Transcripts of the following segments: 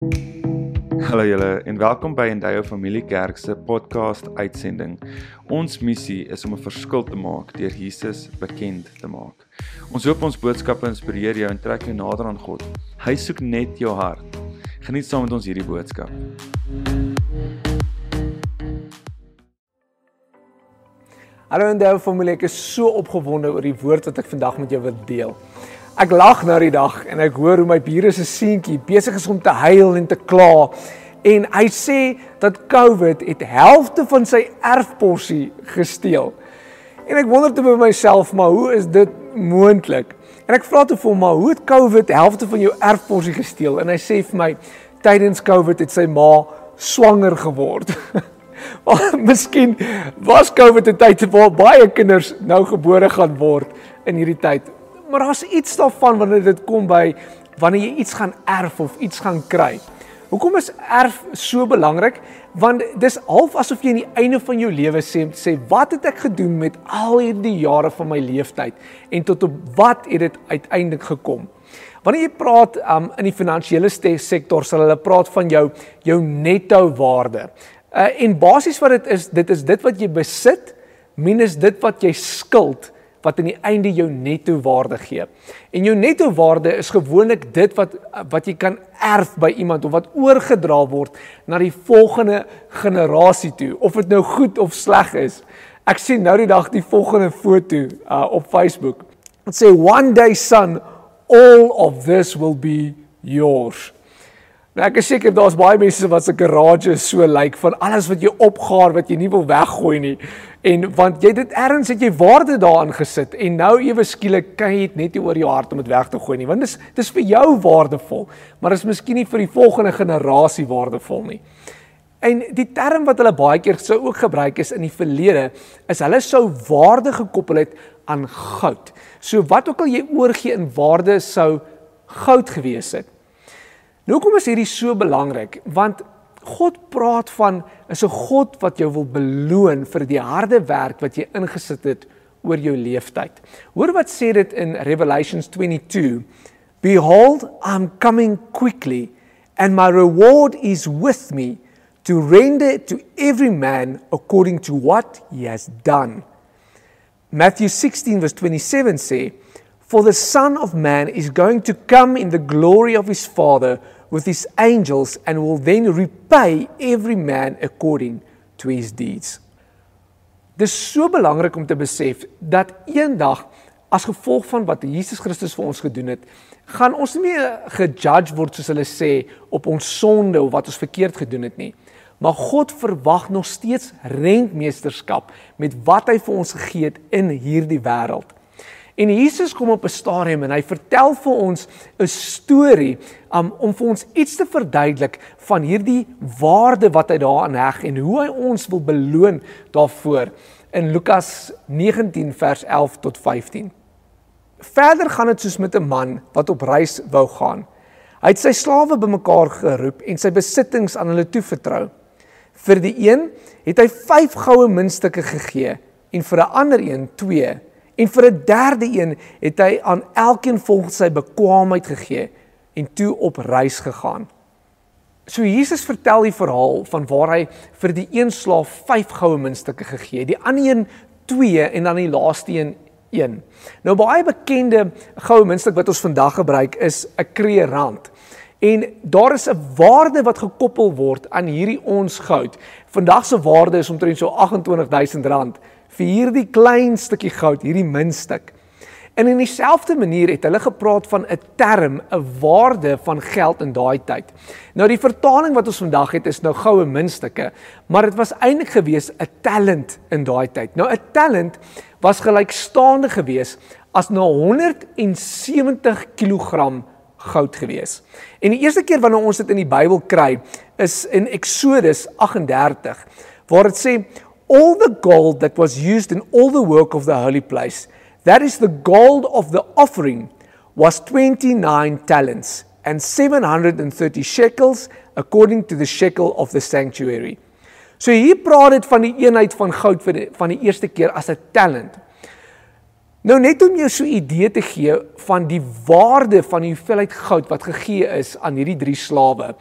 Hallo julle en welkom by Endeavour Familie Kerk se podcast uitsending. Ons missie is om 'n verskil te maak deur Jesus bekend te maak. Ons hoop ons boodskappe inspireer jou en trek jou nader aan God. Hy soek net jou hart. Geniet saam met ons hierdie boodskap. Hallo Endeavour Familie, ek is so opgewonde oor die woord wat ek vandag met jou wil deel. Ek lag nou die dag en ek hoor hoe my bure se seentjie besig is om te huil en te kla. En hy sê dat COVID het helfte van sy erfporsie gesteel. En ek wonder toe by myself, maar hoe is dit moontlik? En ek vra toe vir hom, maar hoe het COVID helfte van jou erfporsie gesteel? En hy sê vir my, tydens COVID het sy ma swanger geword. Maar miskien was COVID 'n tyd waar baie kinders nou gebore gaan word in hierdie tyd maar daar's iets daarvan wanneer dit kom by wanneer jy iets gaan erf of iets gaan kry. Hoekom is erf so belangrik? Want dis half asof jy aan die einde van jou lewe sê sê wat het ek gedoen met al hierdie jare van my lewenstyd en tot op wat het dit uiteindelik gekom? Wanneer jy praat um, in die finansiële sektor sal hulle praat van jou jou netto waarde. Uh, en basies wat dit is, dit is dit wat jy besit minus dit wat jy skuld wat aan die einde jou netto waarde gee. En jou netto waarde is gewoonlik dit wat wat jy kan erf by iemand of wat oorgedra word na die volgende generasie toe, of dit nou goed of sleg is. Ek sien nou die dag die volgende foto uh, op Facebook. Dit sê one day son all of this will be yours. Nou ek is seker daar's baie mense wat se garages so lyk like, van alles wat jy opgaar wat jy nie wil weggooi nie. En want jy dit erns het jy waarde daarin gesit en nou ewe skielik kan jy dit net nie oor jou hart om dit weg te gooi nie. Want dis dis vir jou waardevol, maar is miskien nie vir die volgende generasie waardevol nie. En die term wat hulle baie keer sou ook gebruik is in die verlede is hulle sou waarde gekoppel het aan goud. So wat ook al jy oorgee in waarde sou goud gewees het. Nou kom is hierdie so belangrik want God praat van is 'n God wat jou wil beloon vir die harde werk wat jy ingesit het oor jou leeftyd. Hoor wat sê dit in Revelations 22. Behold, I'm coming quickly and my reward is with me to render to every man according to what he has done. Matthew 16 verse 27 sê, For the Son of Man is going to come in the glory of his Father with his angels and will then repay every man according to his deeds. Dis so belangrik om te besef dat eendag as gevolg van wat Jesus Christus vir ons gedoen het, gaan ons nie gejudge word soos hulle sê op ons sonde of wat ons verkeerd gedoen het nie. Maar God verwag nog steeds rentmeesterskap met wat hy vir ons gegee het in hierdie wêreld. En Jesus kom op 'n stadium en hy vertel vir ons 'n storie um, om vir ons iets te verduidelik van hierdie waarde wat hy daaraan heg en hoe hy ons wil beloon daarvoor in Lukas 19 vers 11 tot 15. Verder gaan dit soos met 'n man wat op reis wou gaan. Hy het sy slawe bymekaar geroep en sy besittings aan hulle toevertrou. Vir die een het hy 5 goue muntstukke gegee en vir 'n ander een 2 En vir 'n derde een het hy aan elkeen volgens sy bekwaamheid gegee en toe op reis gegaan. So Jesus vertel die verhaal van waar hy vir die een slaaf 5 goue muntstukke gegee het, die ander een 2 en dan die laaste een 1. Nou baie bekende goue muntstuk wat ons vandag gebruik is 'n kreerrand. En daar is 'n waarde wat gekoppel word aan hierdie ons goud. Vandag se waarde is omtrent so R28000 vir hierdie klein stukkie goud, hierdie muntstuk. En in dieselfde manier het hulle gepraat van 'n term, 'n waarde van geld in daai tyd. Nou die vertaling wat ons vandag het is nou goue muntstukke, maar dit was eintlik gewees 'n talent in daai tyd. Nou 'n talent was gelykstaande gewees as nou 170 kg goud gewees. En die eerste keer wanneer ons dit in die Bybel kry, is in Eksodus 38 waar dit sê all the gold that was used in all the work of the holy place, that is the gold of the offering, was 29 talents and 730 shekels according to the shekel of the sanctuary. So hier praat dit van die eenheid van goud vir die, van die eerste keer as 'n talent. Nou net om jou so 'n idee te gee van die waarde van die hoeveelheid goud wat gegee is aan hierdie drie slawe.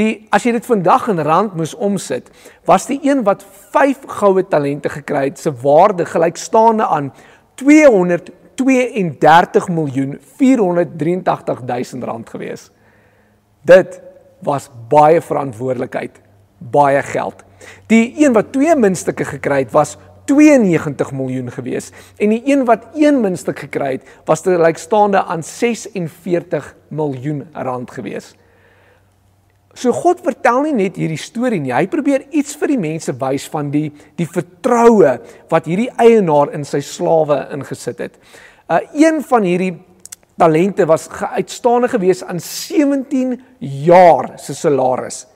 Die as jy dit vandag in rand moes omsit, was die een wat 5 goue talente gekry het se waarde gelykstaande aan 232 miljoen 483 000 rand gewees. Dit was baie verantwoordelikheid, baie geld. Die een wat twee muntstukke gekry het, was 92 miljoen gewees en die een wat een muntstuk gekry het, was te gelykstaande aan 46 miljoen rand gewees. So God vertel nie net hierdie storie nie. Hy probeer iets vir die mense wys van die die vertroue wat hierdie eienaar in sy slawe ingesit het. Uh een van hierdie talente was uitstaande gewees aan 17 jaar se salaris.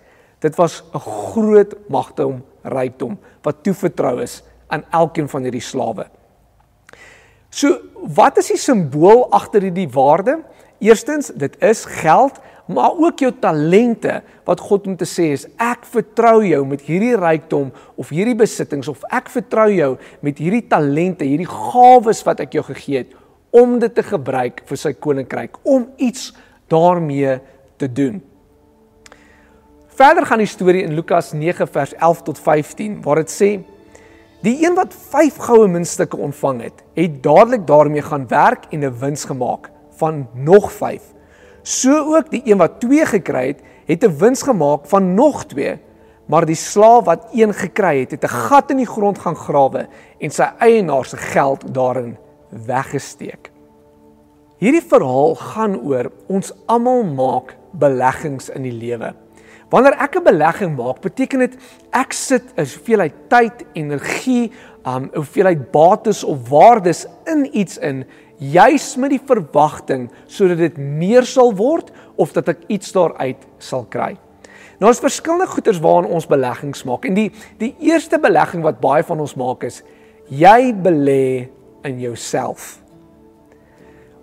Dit was 'n groot magdom rykdom wat toevertrou is aan elkeen van hierdie slawe. So, wat is die simbool agter hierdie waarde? Eerstens, dit is geld, maar ook jou talente wat God om te sê is ek vertrou jou met hierdie rykdom of hierdie besittings of ek vertrou jou met hierdie talente, hierdie gawes wat ek jou gegee het om dit te gebruik vir sy koninkryk, om iets daarmee te doen. Verder gaan die storie in Lukas 9 vers 11 tot 15 waar dit sê die een wat 5 goue muntstukke ontvang het, het dadelik daarmee gaan werk en 'n wins gemaak van nog 5 So ook die een wat 2 gekry het, het 'n wins gemaak van nog 2, maar die slaaf wat 1 gekry het, het 'n gat in die grond gaan grawe en sy eienaar se geld daarin weggesteek. Hierdie verhaal gaan oor ons almal maak beleggings in die lewe. Wanneer ek 'n belegging maak, beteken dit ek sit 'n hoeveelheid tyd, energie, um 'n hoeveelheid bates of waardes in iets in juis met die verwagting sodat dit meer sal word of dat ek iets daaruit sal kry. Nou is verskillende goederes waaraan ons beleggings maak en die die eerste belegging wat baie van ons maak is jy belê in jouself.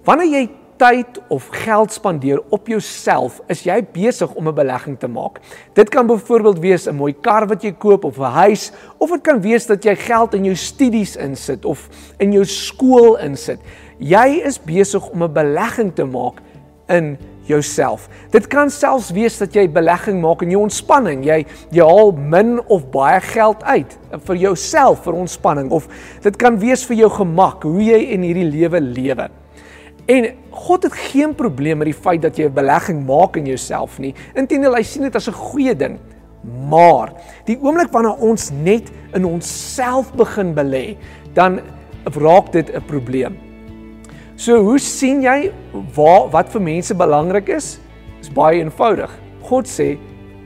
Wanneer jy tyd of geld spandeer op jouself, is jy besig om 'n belegging te maak. Dit kan byvoorbeeld wees 'n mooi kar wat jy koop of 'n huis, of dit kan wees dat jy geld in jou studies insit of in jou skool insit. Jy is besig om 'n belegging te maak in jouself. Dit kan selfs wees dat jy belegging maak in jou ontspanning. Jy jy haal min of baie geld uit vir jouself vir ontspanning of dit kan wees vir jou gemak, hoe jy in hierdie lewe lewe. En God het geen probleem met die feit dat jy 'n belegging maak in jouself nie. Inteendeel, hy sien dit as 'n goeie ding. Maar die oomblik wanneer ons net in onsself begin belê, dan raak dit 'n probleem. So hoe sien jy waar wat vir mense belangrik is? Is baie eenvoudig. God sê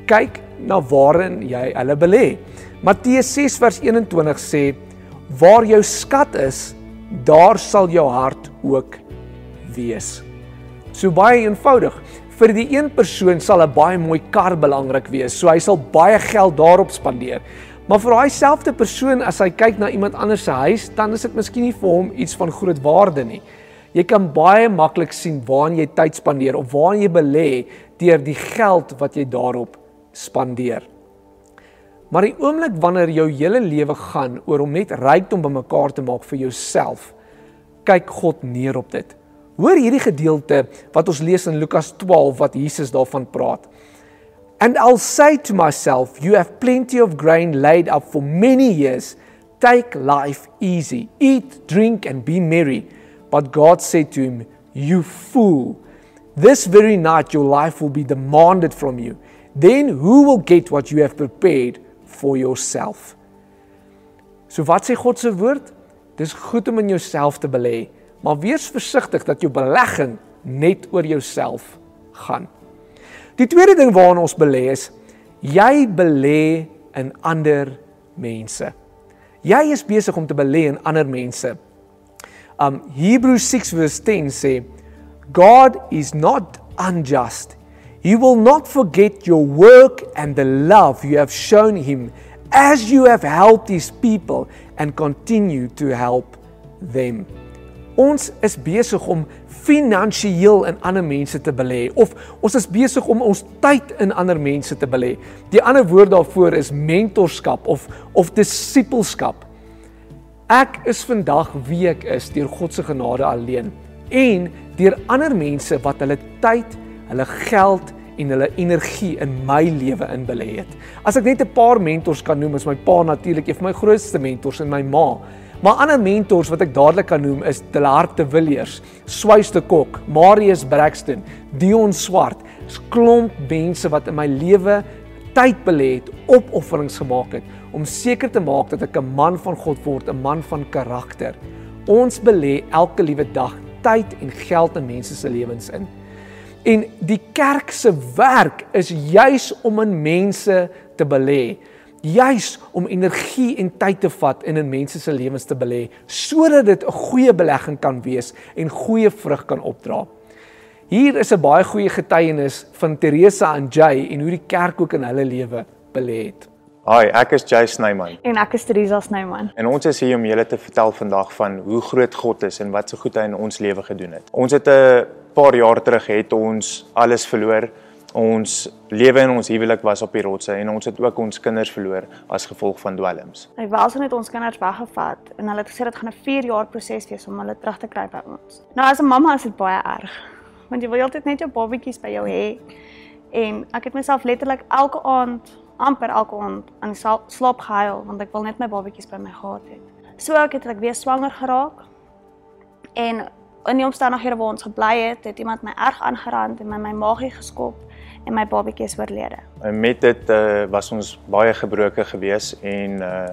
kyk na waarin jy hulle belê. Matteus 6 vers 21 sê waar jou skat is, daar sal jou hart ook wees. So baie eenvoudig. Vir die een persoon sal 'n baie mooi kar belangrik wees. So hy sal baie geld daarop spandeer. Maar vir daai selfde persoon as hy kyk na iemand anders se huis, dan is dit miskien nie vir hom iets van groot waarde nie. Jy kan baie maklik sien waar jy tyd spandeer of waar jy belê deur die geld wat jy daarop spandeer. Maar die oomblik wanneer jou hele lewe gaan oor om net rykdom bymekaar te maak vir jouself, kyk God neer op dit. Hoor hierdie gedeelte wat ons lees in Lukas 12 wat Jesus daarvan praat. And I'll say to myself, you have plenty of grain laid up for many years. Take life easy. Eat, drink and be merry. But God said to him, You fool, this very night your life will be demanded from you. Then who will get what you have prepared for yourself? So wat sê God se woord? Dis goed om in jouself te belê, maar wees versigtig dat jou belegging net oor jouself gaan. Die tweede ding waaraan ons belê is jy belê in ander mense. Jy is besig om te belê in ander mense. Um Hebrews 6 verse 10 sê God is not unjust. He will not forget your work and the love you have shown him as you have helped his people and continue to help them. Ons is besig om finansiëel in ander mense te belê of ons is besig om ons tyd in ander mense te belê. Die ander woord daarvoor is mentorskap of of disippelskap. Ek is vandag wie ek is deur God se genade alleen en deur ander mense wat hulle tyd, hulle geld en hulle energie in my lewe in belê het. As ek net 'n paar mentors kan noem, is my pa natuurlik een van my grootste mentors en my ma. Maar ander mentors wat ek dadelik kan noem is Delhart de Villiers, Swys de Kok, Marius Braxton, Dion Swart, 'n klomp mense wat in my lewe tyd belê het, opofferings gemaak het om seker te maak dat ek 'n man van God word, 'n man van karakter. Ons belê elke liewe dag tyd en geld in mense se lewens in. En die kerk se werk is juis om in mense te belê, juis om energie en tyd te vat en in mense se lewens te belê sodat dit 'n goeie belegging kan wees en goeie vrug kan opdra. Hier is 'n baie goeie getuienis van Teresa en Jay en hoe die kerk ook in hulle lewe belê het. Hi, ek is Jay Snyman. En ek is Teresa Snyman. En ons is hier om julle te vertel vandag van hoe groot God is en wat so goed hy in ons lewe gedoen het. Ons het 'n paar jaar terug het ons alles verloor. Ons lewe en ons huwelik was op die rotse en ons het ook ons kinders verloor as gevolg van dwelms. Hy wou also net ons kinders weggevat en hulle het gesê dit gaan 'n 4 jaar proses wees om hulle terug te kry by ons. Nou as 'n mamma is dit baie erg. Want jy wil altyd net jou babatjies by jou hê. En ek het myself letterlik elke aand amper elke aand aan die slaap gehuil want ek wil net my babatjies by my gehad het. So ek het ek weer swanger geraak. En in die omstandighede waar ons gebly het, het iemand my erg aangerand en my my maagie geskop en my babatjie is oorlede. En met dit uh, was ons baie gebroke gewees en uh,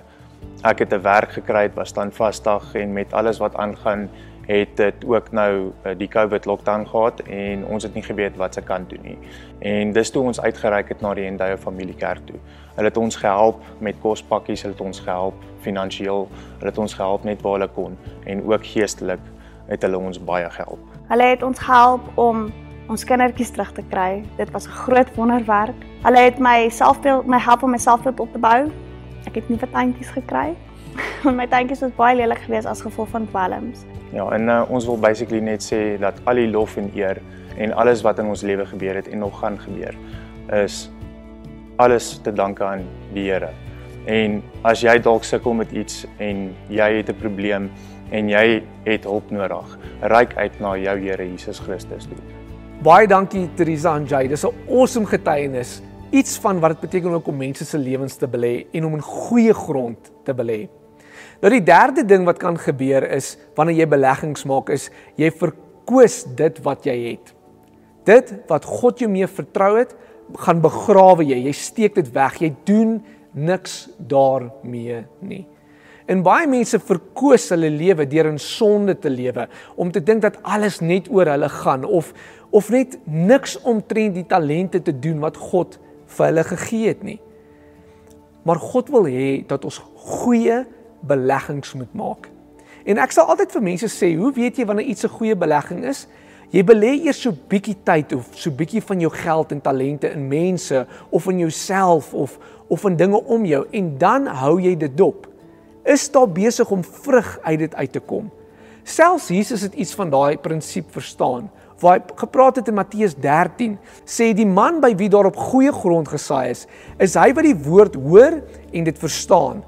ek het 'n werk gekry, was standvastig en met alles wat aangaan het dit ook nou eh, die COVID lockdown gehad en ons het nie geweet wat se kant toe nie. En dis toe ons uitgereik het na die Endayo familiekerk toe. Hulle het ons gehelp met kospakkies, hulle het ons gehelp finansiëel, hulle het ons gehelp net waar hulle kon en ook geestelik het hulle ons baie gehelp. Hulle het ons gehelp om ons kindertjies terug te kry. Dit was 'n groot wonderwerk. Hulle het my selfbeeld, my help om my selfbeeld op te bou. Ek het nuwe tandjies gekry. Want my tandjies was baie lelik geweest as gevolg van dwelms. Ja, en uh, ons wil basically net sê dat al die lof en eer en alles wat in ons lewe gebeur het en nog gaan gebeur is alles te danke aan die Here. En as jy dalk sukkel met iets en jy het 'n probleem en jy het hulp nodig, reik uit na jou Here Jesus Christus toe. Baie dankie Teresa en Jay. Dis 'n awesome getuienis. Iets van wat dit beteken om mense se lewens te belê en om in goeie grond te belê. Nou die derde ding wat kan gebeur is wanneer jy beleggings maak is jy verkoos dit wat jy het. Dit wat God jou mee vertrou het, gaan begrawe jy. Jy steek dit weg. Jy doen niks daarmee nie. En baie mense verkoos hulle lewe deur in sonde te lewe om te dink dat alles net oor hulle gaan of of net niks omtrent die talente te doen wat God vir hulle gegee het nie. Maar God wil hê dat ons goeie beleggings moet maak. En ek sal altyd vir mense sê, hoe weet jy wanneer iets 'n goeie belegging is? Jy belê eers so bietjie tyd of so bietjie van jou geld en talente in mense of in jouself of of in dinge om jou en dan hou jy dit dop. Is daar besig om vrug uit dit uit te kom? Selfs Jesus het iets van daai prinsip verstaan. Waar hy gepraat het in Matteus 13, sê die man by wie daar op goeie grond gesaai is, is hy wat die woord hoor en dit verstaan.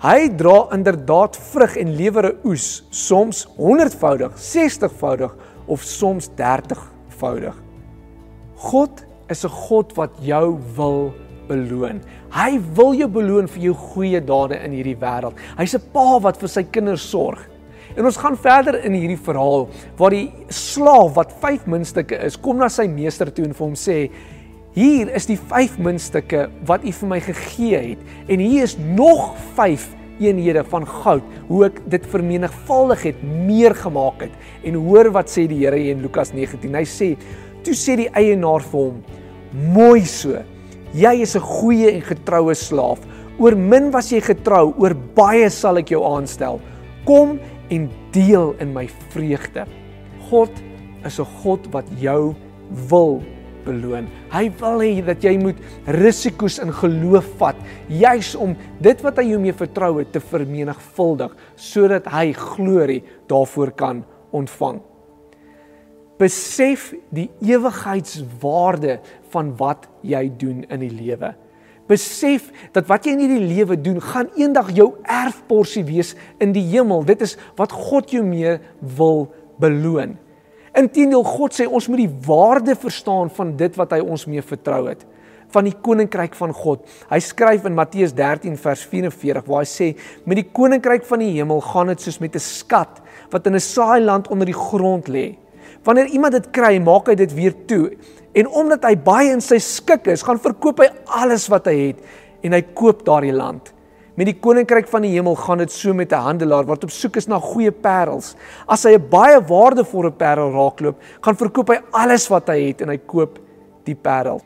Hy dra inderdaad vrug en lewer 'n oes, soms 100voudig, 60voudig of soms 30voudig. God is 'n God wat jou wil beloon. Hy wil jou beloon vir jou goeie dade in hierdie wêreld. Hy's 'n pa wat vir sy kinders sorg. En ons gaan verder in hierdie verhaal waar die slaaf wat 5 muntstukke is, kom na sy meester toe en vir hom sê: Hier is die 5 muntstukke wat u vir my gegee het. En hier is nog 5 eenhede van goud hoe ek dit vermenigvuldig het meer gemaak het. En hoor wat sê die Here in Lukas 19 hy sê toe sê die eienaar vir hom mooi so. Jy is 'n goeie en getroue slaaf. Oor min was jy getrou oor baie sal ek jou aanstel. Kom en deel in my vreugde. God is 'n God wat jou wil beloon. Hy wil hê dat jy moet risiko's in geloof vat, juis om dit wat hy jou mee vertrou het te vermenigvuldig sodat hy glorie daarvoor kan ontvang. Besef die ewigheidswaarde van wat jy doen in die lewe. Besef dat wat jy in hierdie lewe doen, gaan eendag jou erfporsie wees in die hemel. Dit is wat God jou mee wil beloon. Inteendeel God sê ons moet die waarde verstaan van dit wat hy ons mee vertrou het van die koninkryk van God. Hy skryf in Matteus 13 vers 44 waar hy sê met die koninkryk van die hemel gaan dit soos met 'n skat wat in 'n saailand onder die grond lê. Wanneer iemand dit kry, maak hy dit weer toe. En omdat hy baie in sy skik is, gaan verkoop hy alles wat hy het en hy koop daardie land. Met die koninkryk van die hemel gaan dit so met 'n handelaar wat op soek is na goeie parels. As hy 'n baie waardevolle parel raakloop, gaan verkoop hy alles wat hy het en hy koop die parel.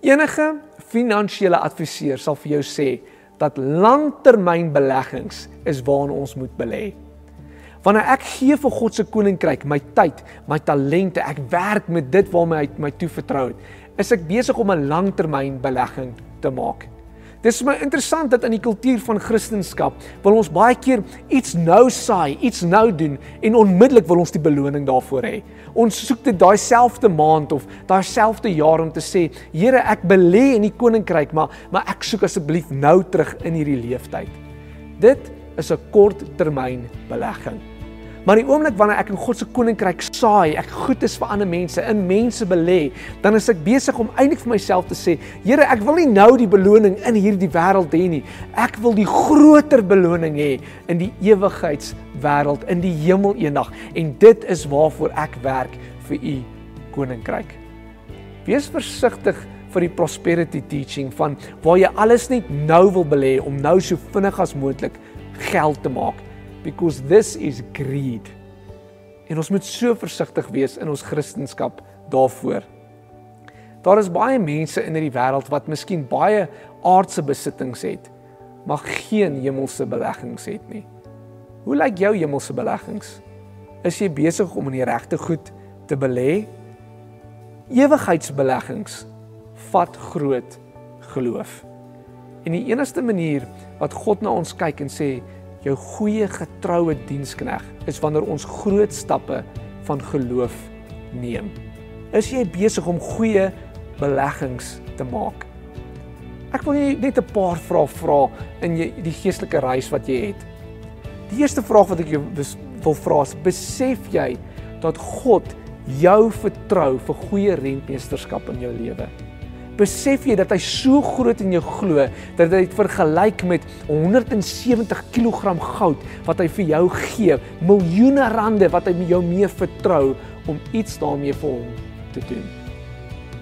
Enige finansiële adviseur sal vir jou sê dat langtermynbeleggings is waarna ons moet belê. Wanneer ek gee vir God se koninkryk my tyd, my talente, ek werk met dit waarmee hy my toevertrou het, is ek besig om 'n langtermynbelegging te maak. Dis my interessant dat in die kultuur van Christendom wil ons baie keer iets nou saai, iets nou doen en onmiddellik wil ons die beloning daarvoor hê. Ons soek dit daai selfde maand of daai selfde jaar om te sê, Here, ek belê in die koninkryk, maar maar ek soek asseblief nou terug in hierdie leeftyd. Dit is 'n korttermyn belegging. Maar die oomblik wanneer ek in God se koninkryk saai, ek goed is vir ander mense, in mense belê, dan is ek besig om eintlik vir myself te sê, Here, ek wil nie nou die beloning in hierdie wêreld hê nie. Ek wil die groter beloning hê in die ewigheidswêreld, in die hemel eendag. En dit is waarvoor ek werk vir u koninkryk. Wees versigtig vir die prosperity teaching van waar jy alles net nou wil belê om nou so vinnig as moontlik geld te maak because this is greed. En ons moet so versigtig wees in ons kristendom daarvoor. Daar is baie mense in hierdie wêreld wat miskien baie aardse besittings het, maar geen hemelse beleggings het nie. Hoe lyk jou hemelse beleggings? Is jy besig om in die regte goed te belê? Ewigheidsbeleggings vat groot geloof. En die enigste manier wat God na ons kyk en sê jou goeie getroue dienskneg is wanneer ons groot stappe van geloof neem. Is jy besig om goeie beleggings te maak? Ek wil net 'n paar vrae vra in jy, die geestelike reis wat jy het. Die eerste vraag wat ek jou wil vra is: besef jy dat God jou vertrou vir goeie rentmeesterskap in jou lewe? Besef jy dat hy so groot in jou glo dat hy dit vergelyk met 170 kg goud wat hy vir jou gee, miljoene rande wat hy jou mee vertrou om iets daarmee vir hom te doen.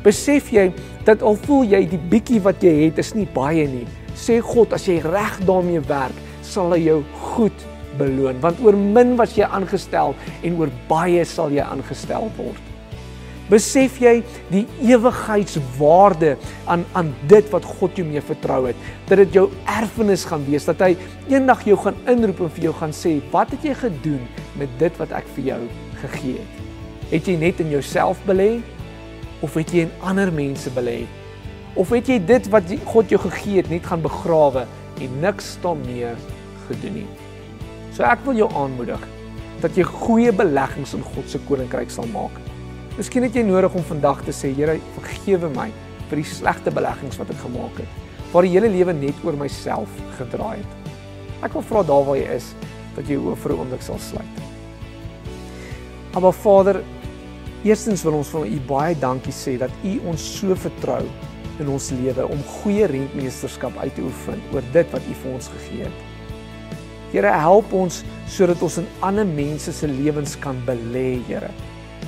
Besef jy dat al voel jy die bietjie wat jy het is nie baie nie, sê God as jy reg daarmee werk, sal hy jou goed beloon want oor min was jy aangestel en oor baie sal jy aangestel word. Besef jy die ewigheidswaarde aan aan dit wat God jou mee vertrou het? Dat dit jou erfenis gaan wees, dat hy eendag jou gaan inroep en vir jou gaan sê, "Wat het jy gedoen met dit wat ek vir jou gegee het?" Het jy net in jouself belê of het jy in ander mense belê? Of het jy dit wat God jou gegee het net gaan begrawe en niks daarmee gedoen nie? So ek wil jou aanmoedig dat jy goeie beleggings in God se koninkryk sal maak. Miskien het jy nodig om vandag te sê, Here, vergewe my vir die slegte beleggings wat ek gemaak het, waar die hele lewe net oor myself gedraai het. Ek wil vra daar waar jy is dat jy oor vir 'n oomblik sal sluit. Maar Vader, eerstens wil ons vir U baie dankie sê dat U ons so vertrou in ons lewe om goeie rentmeesterskap uit te oefen oor dit wat U vir ons gegee het. Here, help ons sodat ons in ander mense se lewens kan belê, Here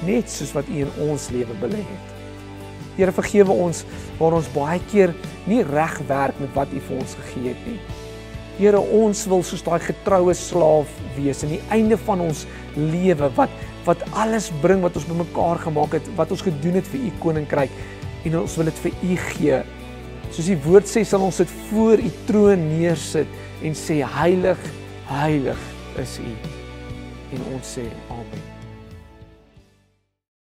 net soos wat U in ons lewe belê het. Here vergewe ons waar ons baie keer nie reg werk met wat U vir ons gegee het nie. Here ons wil soos daai getroue slaaf wees aan die einde van ons lewe wat wat alles bring wat ons bymekaar gemaak het, wat ons gedoen het vir U koninkryk en ons wil dit vir U gee. Soos die woord sê, sal ons dit voor U troon neersit en sê heilig, heilig is U. En ons sê amen.